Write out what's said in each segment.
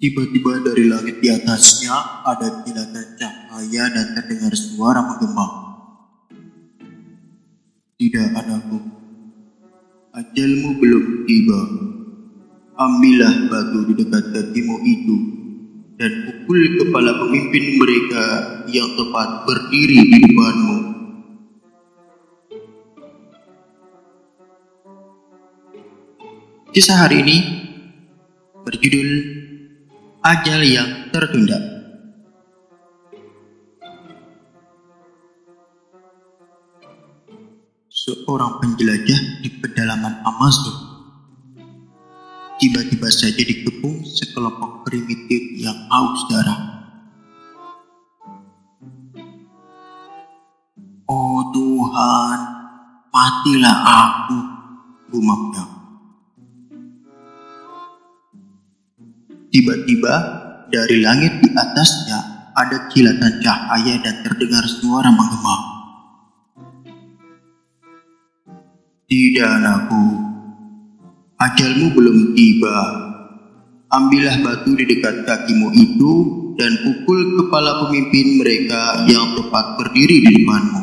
Tiba-tiba dari langit di atasnya ada kilatan cahaya dan terdengar suara menggema. Tidak anakku, ajalmu belum tiba. Ambillah batu di dekat kakimu itu dan pukul kepala pemimpin mereka yang tepat berdiri di depanmu. Kisah hari ini berjudul Ajal yang Tertunda. Seorang penjelajah di pedalaman Amazon tiba-tiba saja dikepung sekelompok primitif yang haus darah. Oh Tuhan, matilah aku, gumamnya. Tiba-tiba dari langit di atasnya ada kilatan cahaya dan terdengar suara menggema. Tidak anakku, ajalmu belum tiba. Ambillah batu di dekat kakimu itu dan pukul kepala pemimpin mereka yang tepat berdiri di depanmu.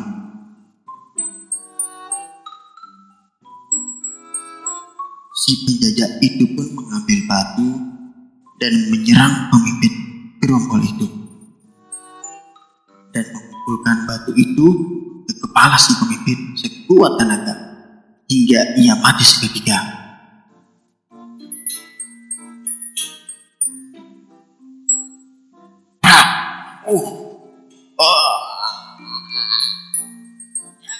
Si penjajah itu pun mengambil dan menyerang pemimpin gerombol itu. Dan memukulkan batu itu ke kepala si pemimpin sekuat tenaga hingga ia mati seketika. Uh, oh,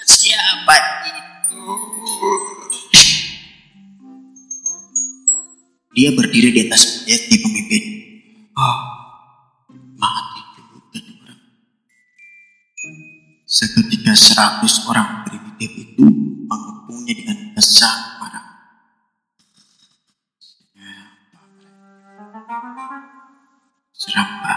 siapa Dia berdiri di atas di pemimpin. Oh, mati juga orang. Seketika seratus orang primitif itu mengepungnya dengan besar marah. Serapa.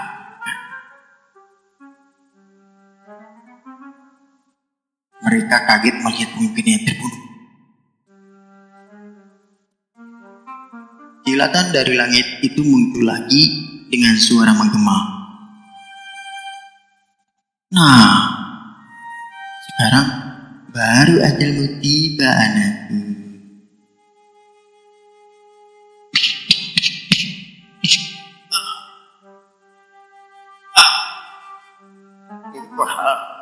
Mereka kaget melihat pemimpinnya terbunuh. Kilatan dari langit itu muncul lagi dengan suara menggema. Nah, sekarang baru ajalmu tiba anakku. Ah. Ah.